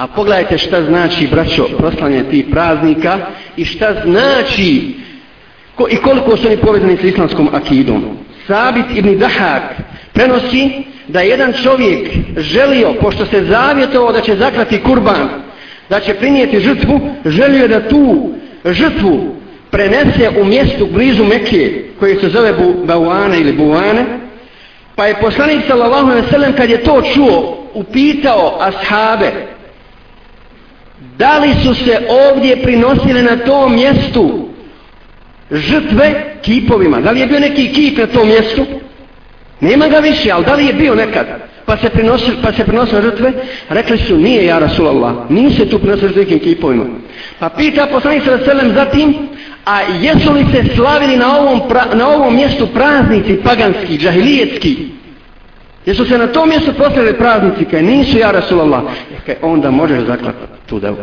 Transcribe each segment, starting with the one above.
A pogledajte šta znači, braćo, proslanje tih praznika i šta znači ko, i koliko su oni povezani s islamskom akidom. Sabit ibn Dahak prenosi da jedan čovjek želio, pošto se zavjetovao da će zaklati kurban, da će prinijeti žrtvu, želio je da tu žrtvu prenese u mjestu blizu Mekije, koje se zove Bauane ili Buane, pa je poslanik sallallahu alejhi ve sellem kad je to čuo, upitao ashabe da li su se ovdje prinosile na tom mjestu žrtve kipovima, da li je bio neki kip na tom mjestu? Nema ga više, ali da li je bio nekad? Pa se prinosili, pa se prinosile žrtve, rekli su, nije ja Rasulallah, nije se tu prinosili žrtve nekim kipovima. Pa pita poslanik sa selem zatim, a jesu li se slavili na ovom, pra, na ovom mjestu praznici paganski, džahilijetski? Jesu se na tom mjestu postavili praznici, kaj nisu ja Rasulallah? Kaj onda možeš zaklatati tu devu.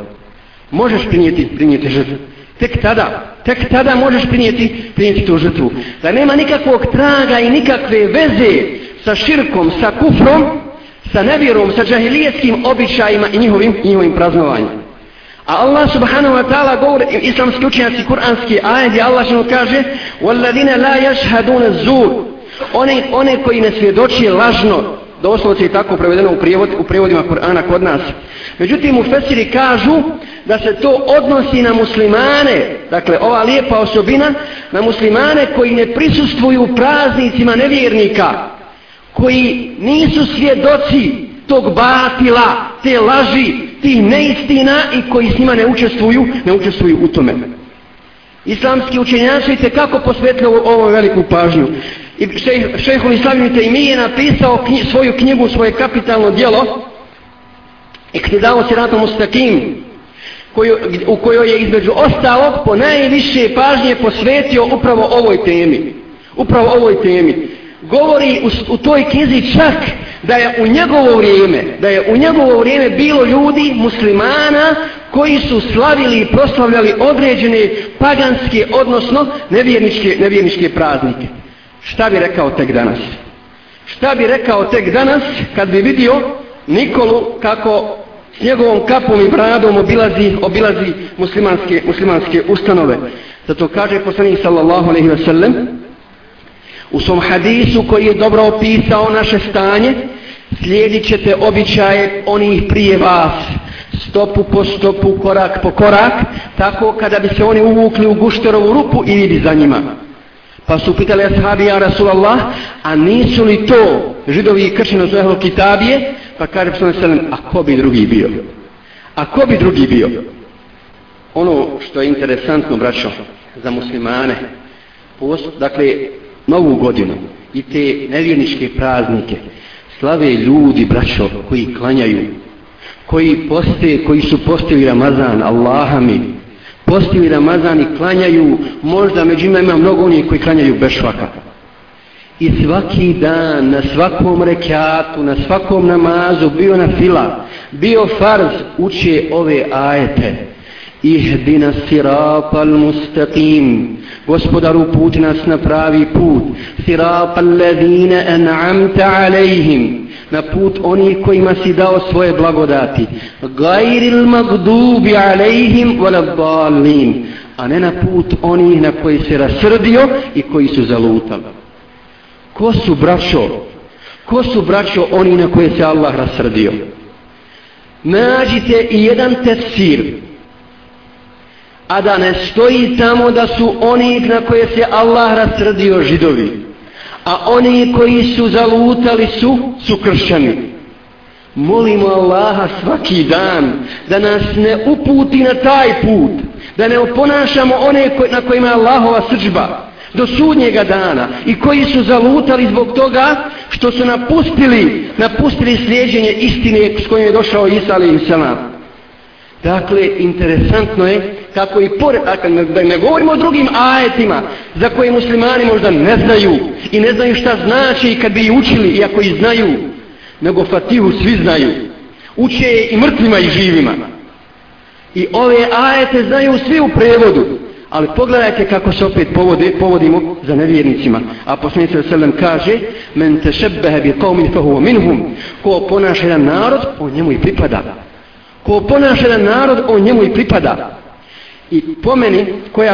Možeš prinijeti, prinijeti žrtvu. Tek tada, tek tada možeš prinijeti, prinijeti tu žrtvu. Da nema nikakvog traga i nikakve veze sa širkom, sa kufrom, sa nevjerom, sa džahilijetskim običajima i njihovim, njihovim praznovanjima. A Allah subhanahu wa ta'ala govori, islamski učenjaci, kuranski ajed, gdje Allah što kaže وَالَّذِينَ لَا يَشْهَدُونَ الزُّورِ one, one koji ne svjedoči lažno, doslovce je tako prevedeno u, prijevod, u prijevodima Kur'ana kod nas. Međutim, u Fesiri kažu da se to odnosi na muslimane, dakle ova lijepa osobina, na muslimane koji ne prisustvuju praznicima nevjernika, koji nisu svjedoci tog batila, te laži, tih neistina i koji s njima ne učestvuju, ne učestvuju u tome. Islamski učenjaci te kako posvetili ovo veliku pažnju. I šehhul Islamite i mi je napisao knji, svoju knjigu, svoje kapitalno dijelo, Iktidao siratu Mustakim, koju, u kojoj je između ostalog po najviše pažnje posvetio upravo ovoj temi. Upravo ovoj temi. Govori u, u toj knjizi čak da je u njegovo vrijeme, da je u njegovo vrijeme bilo ljudi, muslimana, koji su slavili i proslavljali određene paganske, odnosno nevjerničke, nevjerničke praznike. Šta bi rekao tek danas? Šta bi rekao tek danas kad bi vidio Nikolu kako s njegovom kapom i bradom obilazi, obilazi muslimanske, muslimanske ustanove. Zato kaže poslanik sallallahu alaihi ve sellem u svom hadisu koji je dobro opisao naše stanje slijedit ćete običaje onih prije vas stopu po stopu, korak po korak tako kada bi se oni uvukli u gušterovu rupu i vidi za njima. Pa su pitali ashabi ja Rasulallah, a nisu li to židovi i kršćani su ehlo kitabije? Pa kaže poslanik sallam, a ko bi drugi bio? A ko bi drugi bio? Ono što je interesantno, braćo, za muslimane, post, dakle, novu godinu i te nevjerničke praznike, slave ljudi, braćo, koji klanjaju, koji poste, koji su postili Ramazan, Allaha mi, postili Ramazan i klanjaju, možda među ima ima mnogo onih koji klanjaju bez švaka. I svaki dan, na svakom rekatu, na svakom namazu, bio na fila, bio farz, uče ove ajete. Ihdina siratal mustaqim. Gospodaru put nas na pravi put. Siratal ladina an'amta alaihim. Na put onih kojima si dao svoje blagodati. Gajril magdubi alejhim wala dalin. A ne na put onih na koji se rasrdio i koji su zalutali. Ko su braćo? Ko su braćo oni na koje se Allah rasrdio? Nađite i jedan tefsir. A da ne stoji tamo da su oni na koje se Allah rasrdio židovi. A oni koji su zalutali su, su kršćani. Molimo Allaha svaki dan da nas ne uputi na taj put. Da ne oponašamo one na kojima je Allahova srđba do sudnjega dana i koji su zalutali zbog toga što su napustili, napustili slijeđenje istine s kojim je došao Isa alaihi i salam. Dakle, interesantno je kako i pored, dakle, da ne govorimo o drugim ajetima za koje muslimani možda ne znaju i ne znaju šta znači kad bi učili i ako i znaju, nego Fatihu svi znaju. Uče i mrtvima i živima. I ove ajete znaju svi u prevodu. Ali pogledajte kako se opet povode, povodimo za nevjernicima. A poslanik se sallam kaže Men te bi qaumin fa huwa minhum Ko ponaša jedan narod, on njemu i pripada ko ponaša na narod, on njemu i pripada. I pomeni koja